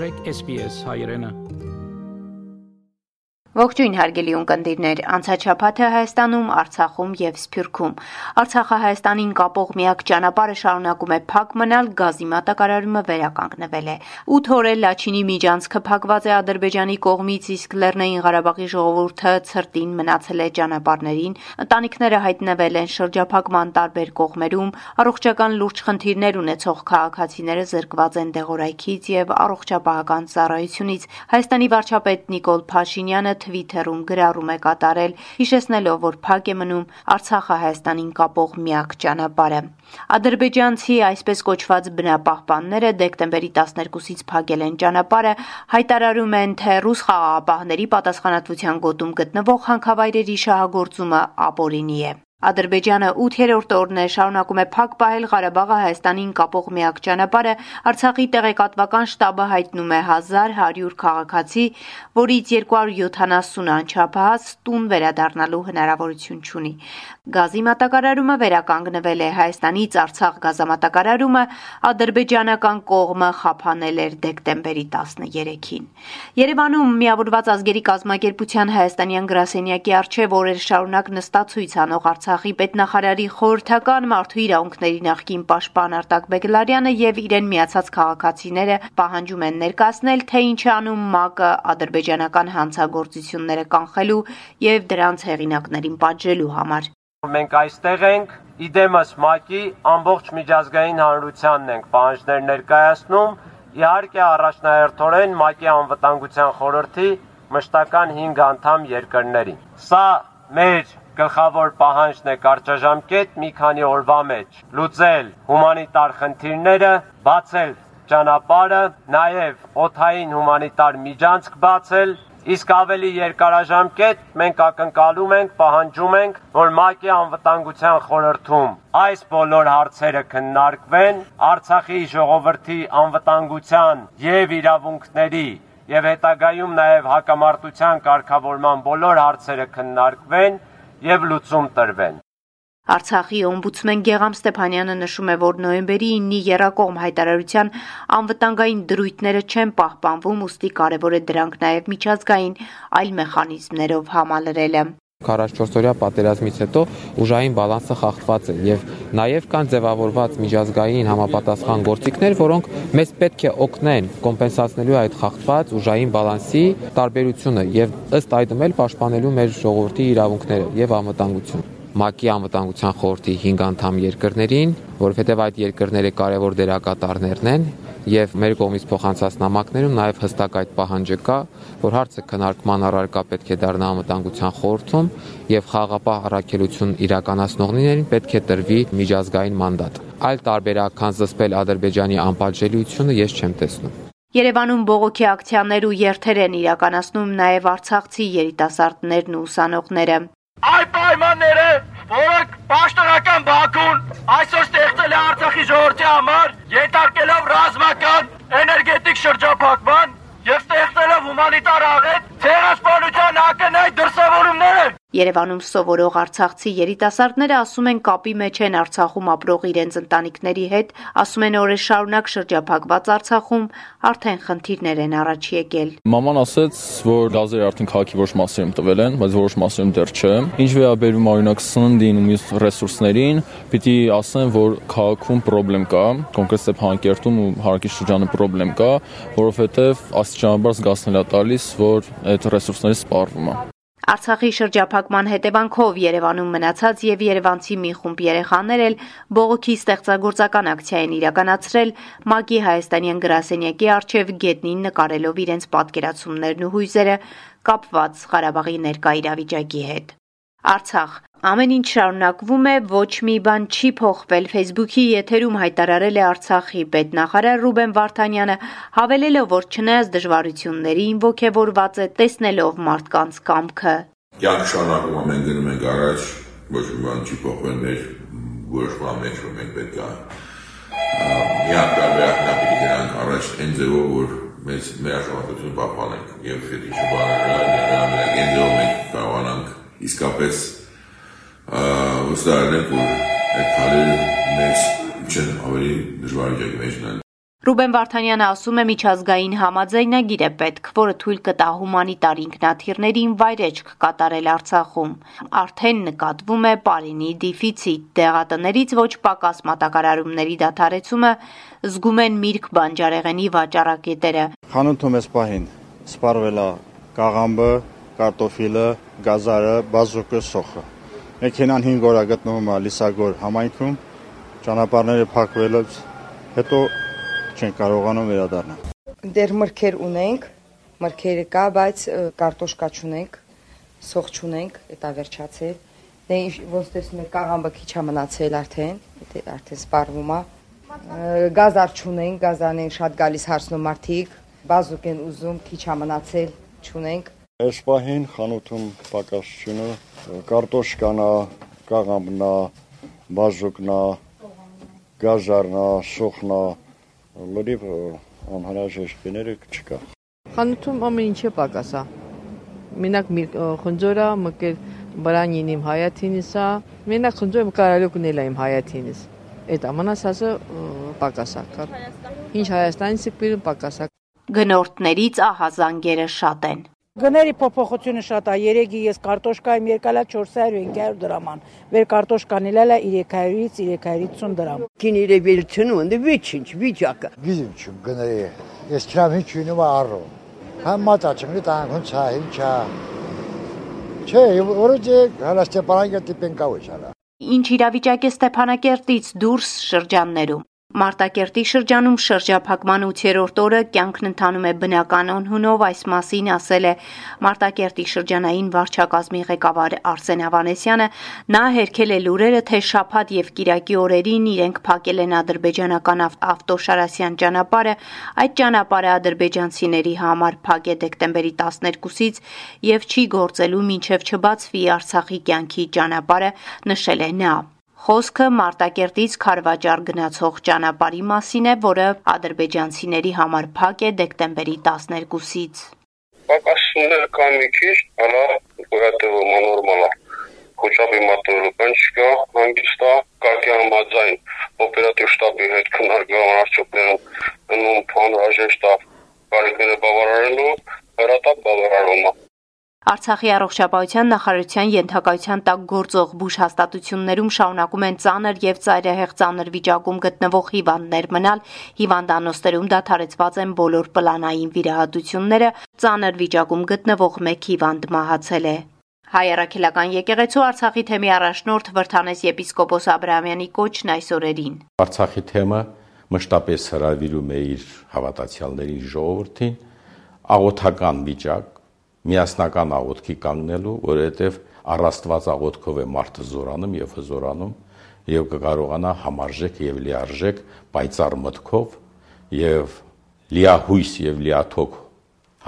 մտրեք SPS հայրենը Ողջույն հարգելի ունկնդիրներ, անցաչափաթը Հայաստանում, Արցախում եւ Սփյուռքում։ Արցախը Հայաստանին կապող միակ ճանապարհը շարունակում է փակ մնալ, գազի մատակարարումը վերականգնվել է։ 8 օր էլ Լաչինի միջանցքը փակված է Ադրբեջանի կողմից, իսկ Լեռնային Ղարաբաղի ժողովուրդը ցրտին մնացել է ճանապարհներին։ Ընտանիքները հայտնվել են շրջափակման տարբեր կողմերում, առողջական լուրջ խնդիրներ ունեցող քաղաքացիները զրկված են դեղորայքից եւ առողջապահական ծառայությունից։ Հայաստանի վարչապետ Նիկոլ Փաշինյանը Twitter-ում գրառում է կատարել, հիշեցնելով, որ փակ է մնում Արցախը Հայաստանին կապող միակ ճանապարհը։ Ադրբեջանցի այսպես կոչված բնապահպանները դեկտեմբերի 12-ից փակել են ճանապարհը, հայտարարում են, թե ռուս խաղաղապահների պատասխանատվության գոտում գտնվող հանքավայրերի շահագործումը ապօրինի է։ Ադրբեջանը 8-րդ օրն է շարունակում է փակ պահել Ղարաբաղը Հայաստանին կապող միակ ճանապարհը։ Արցախի տեղեկատվական շտաբը հայտնում է 1100 քաղաքացի, որից 270 անչափահաս տուն վերադառնալու հնարավորություն չունի։ Գազի մատակարարումը վերականգնվել է Հայաստանից Արցախ գազամատակարարումը ադրբեջանական կողմը խափանել էր դեկտեմբերի 13-ին։ Երևանում միավորված ազգերի կազմակերպության հայաստանյան գրասենյակի արչև օրեր շարունակ նստացույց անող Արցախի պետնախարարի խորհրդական մարդու իրավունքների նախկին պաշտպան Արտակ Բեգլարյանը եւ իրեն միացած քաղաքացիները պահանջում են ներկայացնել, թե ինչ անում ՄԱԿ-ը ադրբեջանական հանցագործությունները կանխելու եւ դրանց հեղինակներին պատժելու համար։ Մենք այստեղ ենք իդեմս ՄԱԿ-ի ամբողջ միջազգային հանրությանն ենք պահանջներ ներկայացնում, իհարկե առաջնահերթորեն ՄԱԿ-ի անվտանգության խորհրդի մշտական 5 անդամ երկրներին։ Սա մեր գլխավոր պահանջն է կարճաժամկետ մի քանի օրվա մեջ լուծել հումանիտար խնդիրները, բացել ճանապարհը, նաև օթային հումանիտար միջանցք բացել Իսկ ավելի երկարաժամկետ մենք ակնկալում ենք, պահանջում ենք, որ ՄԱԿ-ի անվտանգության խորհրդում այս բոլոր հարցերը քննարկվեն, Արցախի ժողովրդի անվտանգության եւ իրավունքների եւ հետագայում նաեւ հակամարտության կարգավորման բոլոր հարցերը քննարկվեն եւ լուծում տրվեն։ Արցախի օմբուդսմեն Գեգամ Ստեփանյանը նշում է, որ նոյեմբերի 9-ի Երակողմ հայտարարության անվտանգային դրույթները չեն պահպանվում, ուստի կարևոր է դրանք նաև միջազգային այլ մեխանիզմներով համալրելը։ 44-օրյա պատերազմից հետո ուժային բալանսը խախտված է եւ նաեւ կան ձևավորված միջազգային համապատասխան գործիքներ, որոնք մեզ պետք է օգնեն կոմպենսացնելու այդ խախտված ուժային բալանսի տարբերությունը եւ ըստ այդմ էլ պաշտպանելու մեր ժողովրդի իրավունքները եւ անվտանգությունը։ ՄԱԿ-ի անվտանգության խորհրդի 5 անդամ երկրներին, որովհետև այդ երկրները կարևոր դերակատարներն են եւ մեր կողմից փոխանցած նամակներում նաեւ հստակ այդ պահանջը կա, որ հարցը քննարկման առարկա պետք է դառնա անվտանգության խորհրդում եւ խաղապահ առաքելություն իրականացնողներին պետք է տրվի միջազգային մանդատ։ Այլ տարբերակ, քան զսպել Ադրբեջանի անպատժելիությունը, ես չեմ տեսնում։ Երևանում բողոքի ակցիաներ ու երթեր են իրականացնում նաև արցախցի երիտասարդներն ու ուսանողները այ պայմանները, որոնք պաշտոնական Բաքուն այսօր ստեղծել է Արցախի ժողովրդի համար, ենթարկելով ռազմական էներգետիկ շրջափակման եւ ստեղծելով հումանիտար աղետ, ցեղասպանության ակնհայտ դրսևորումներ են։ Երևանում սովորող արցախցի երիտասարդները ասում են կապի մեջ են Արցախում ապրող իրենց ընտանիքների հետ, ասում են օրեր շարունակ շրջափակված Արցախում արդեն խնդիրներ են առաջ եկել։ Մաման ասաց, որ գազերը արդեն քաղաքի որոշ մասերում տվել են, բայց որոշ մասերում դեռ չէ։ Ինչ վերաբերում օրինակ սննդին ու մյուս ռեսուրսներին, պիտի ասեմ, որ քաղաքում խնդրեմ կա, կոնկրետ Ստեփանակերտում ու Հարակի շրջանը խնդրեմ կա, որովհետև աստիճանաբար զգացնել է տալիս, որ այդ ռեսուրսները սպառվում է։ Արցախի շրջափակման հետևանքով Երևանում մնացած եւ Երևանցի մի խումբ երեխաներ էլ բողոքի ստեղծագործական ակցիա են իրականացրել ՄԱԿ-ի հայաստանյան գրասենյակի արչեւ գետնին նկարելով իրենց պատկերացումներն ու հույզերը կապված Ղարաբաղի ներկա իրավիճակի հետ։ Արցախ Ամեն ինչ շարունակվում է, ոչ մի բան չի փոխվել։ Facebook-ի եթերում հայտարարել է Արցախի պետնախարար Ռուբեն Վարդանյանը, հավելելով, որ չնայած դժվարություններին ողջևորված է տեսնելով մարդկանց կամքը։ Կյանք շարունակում է, մենք գնում ենք առաջ, ոչ մի բան չի փոխվել մեր որոշման մեջ, որ մենք պետք է միակ տարբերակն է պիտի գնանք առաջ այն ձևով, որ մեզ մեր աշխատությունը պահպանենք եւ եթե շուտով այն ձևով մենք կարողանանք իսկապես վստահել ենք, որ այդ քալերը մեզ չեն ավելի դժվար եկեք մեջն են։ Ռուբեն Վարդանյանը ասում է միջազգային համաձայնագիր է պետք, որը թույլ կտա հումանիտար ինքնաթիռներին վայրեջք կատարել Արցախում։ Արդեն նկատվում է Պարինի դիֆիցիտ դեղատներից ոչ պակաս մատակարարումների դադարեցումը զգում են Միրգ բանջարեղենի վաճառակետերը։ Խանութում էս պահին սպառվել է կաղամբը, կարտոֆիլը, գազարը, բազուկը, սոխը։ Մեքենան 5 օր է գտնվում է Լիսագոր համայնքում, ճանապարհները փակվելուց հետո չեն կարողանում վերադառնալ։ Դեր մրգեր ունենք, մրգերը կա, բայց կարտոշկա չունենք, սող չունենք, դա վերջացել։ Դե ոնց տեսնում եք, կաղամբը քիչ է մնացել արդեն, դե արդեն սպառվում է։ Գազար չունենք, գազան են շատ գալիս հարցնում մարդիկ, բազուկ են ուզում, քիչ է մնացել, չունենք։ Այս պահին խանութում պակաս չունը, կարտոշկանա, կաղամբնա, բազուկնա, գազարնա, սոխնա, լրիվ անհրաժեշտ գները չկա։ Խանութում ամեն պակաս է։ Մենակ խնջորա մկեր բրանին իմ հայաթինից է, մենակ խնջորը կարալու կնել իմ հայաթինից։ Այդ ամանաս հասը պակաս է։ Ինչ Հայաստանից է։ Գնորդներից ահազանգերը շատ են։ Գների փոփոխությունը շատ է։ Երեգի ես կարտոշկայում եկալա 400-500 դրաման։ Վեր կարտոշկան իլալա 300-ից 350 դրամ։ Կին իրեվելությունը ունի վիճինչ, վիճակը։ Գիզim չում գների։ Ես չրամ ինչ ունում առո։ Համ մատա չմնի տան ցա ինչա։ Չէ, որոջե հալա Ստեփանակերտի պենկավը չալա։ Ինչ իրավիճակ է Ստեփանակերտից դուրս շրջաններում։ Մարտակերտի շրջանում շրջափակման 8-րդ օրը կյանքն ընթանում է բնականon հունով, այս մասին ասել է Մարտակերտի շրջանային վարչակազմի ղեկավար Արսեն Ավանեսյանը, նա հերքել է լուրերը, թե շաբաթ եւ կիրակի օրերին իրենք փակել են ադրբեջանական ավտոշարասյան ճանապարհը, այդ ճանապարհը ադրբեջանցիների համար փակ է դեկտեմբերի 12-ից եւ չի գործելու մինչեւ չբացվի Արցախի կյանքի ճանապարհը, նշել է նա։ Խոսքը Մարտակերտից Խարվաճար գնացող ճանապարհի մասին է, որը ադրբեջանցիների համար փակ է դեկտեմբերի 12-ից։ Պակասությունները կան մի քիչ, հələ որտեղ նորմալ է։ Խոչապի մատորը բան չկա, հանգիստ է, կարգի համաձայն օպերատիվ շտաբի հետ քննարկման արդյունքներում նույն բան հաշեշտ է բարեկները բավարարելու, հրատապ բավարարումը։ Արցախի առողջապահության նախարարության ենթակայության տակ գործող բուժ հաստատություններում շարունակում են ծանր եւ ծայրահեղ ծանր վիճակում գտնվող հիվանդներ մնալ, հիվանդանոցներում դադարեցված են բոլոր պլանային վիրահատությունները, ծանր վիճակում գտնվող մեկ հիվանդ մահացել է։ Հայ առաքելական եկեղեցու Արցախի թեմի առաջնորդ Վրթանես եպիսկոպոս Աբրահամյանի կոչն այս օրերին։ Արցախի թեմը մշտապես հravirում է իր հավատացյալների ժողովրդին աղոթական վիճակ միասնական աղոթքի կանգնելու, որովհետև առաստված աղոթքով է մարդը զորանում եւ հզորանում եւ կկարողանա համարժեք եւ լիարժեք պայծառ մտքով եւ լիահույս եւ լիաթոք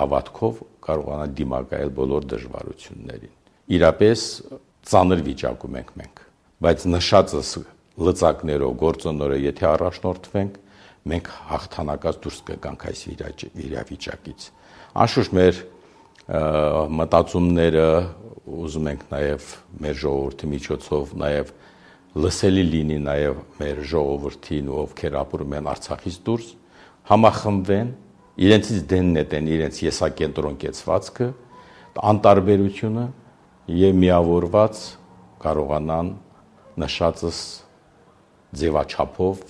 հավատքով կարողանա դիմակայել բոլոր դժվարություններին։ Իրապես ծանր վիճակում ենք մենք, բայց նշածս լծակներով գործոնորը եթե առաջնորդվենք, մենք հաղթանակած դուրս կգանք այս իրավիճակից։ Անշուշտ մեր մտածումները ուզում ենք նաև մեր ժողովրդի միջոցով նաև լսելի լինի նաև մեր ժողովրդին, ովքեր ապրում են Արցախից դուրս, համախմբվեն, իրենցից դեն նետեն իրենց եսակենտրոն կեցվածքը, անտարբերությունը եւ միավորված կարողանան նշածս ձևաչափով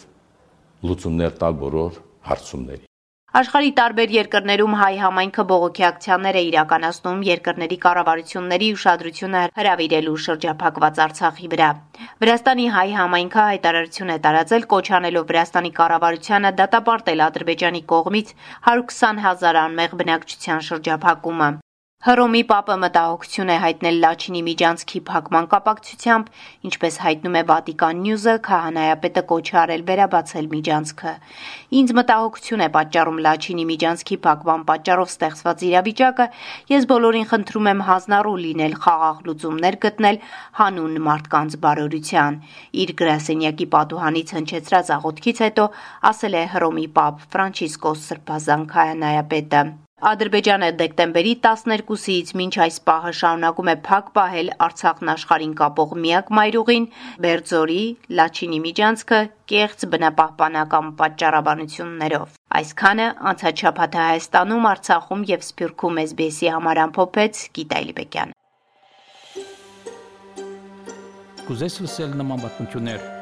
լուծումներ տալ բոլոր հարցումների Աշխարհի տարբեր երկրներում հայ համայնքը բողոքի ակցիաներ է իրականացնում երկրների կառավարությունների ուշադրությունը հրավիրելու շրջափակված Արցախի վրա։ Վրաստանի հայ համայնքը հայտարարություն է տարածել կոչանելով Վրաստանի կառավարությանը դատապարտել Ադրբեջանի կողմից 120 հազար անմեղ բնակչության շրջափակումը։ Հռոմի Պապը մտահոգություն է հայտնել Լաչինի միջանցքի փակման կապակցությամբ, ինչպես հայտնում է Վատիկան Նյուզը, քահանայապետը կոչ արել վերաբացել միջանցքը։ Ինձ մտահոգություն է պատճառում Լաչինի միջանցքի փակման պատճառով ստեղծված իրավիճակը։ Ես բոլորին խնդրում եմ հանձնառու լինել, խաղաղ լուծումներ գտնել հանուն մարդկանց բարօրության։ Իր գրասենյակի պատուհանից հնչեցրած աղոթքից հետո ասել է Հռոմի Պապ Ֆրանցիսկոս Սրբազան քահանայապետը։ Ադրբեջանը դեկտեմբերի 12-ից մինչ այս պահը շարունակում է փակ պահել Արցախն աշխարհին կապող միակ մայրուղին Բերձորի, Լաչինի միջանցքը կեղծ բնապահպանական պատճառաբանություններով։ Այսքանը անցած շաբաթը Հայաստանում, Արցախում եւ Սփյուռքում SBS-ի համար ամփոփեց Գիտա Իլբեկյանը։ Կուզես լսել նման բանություններ,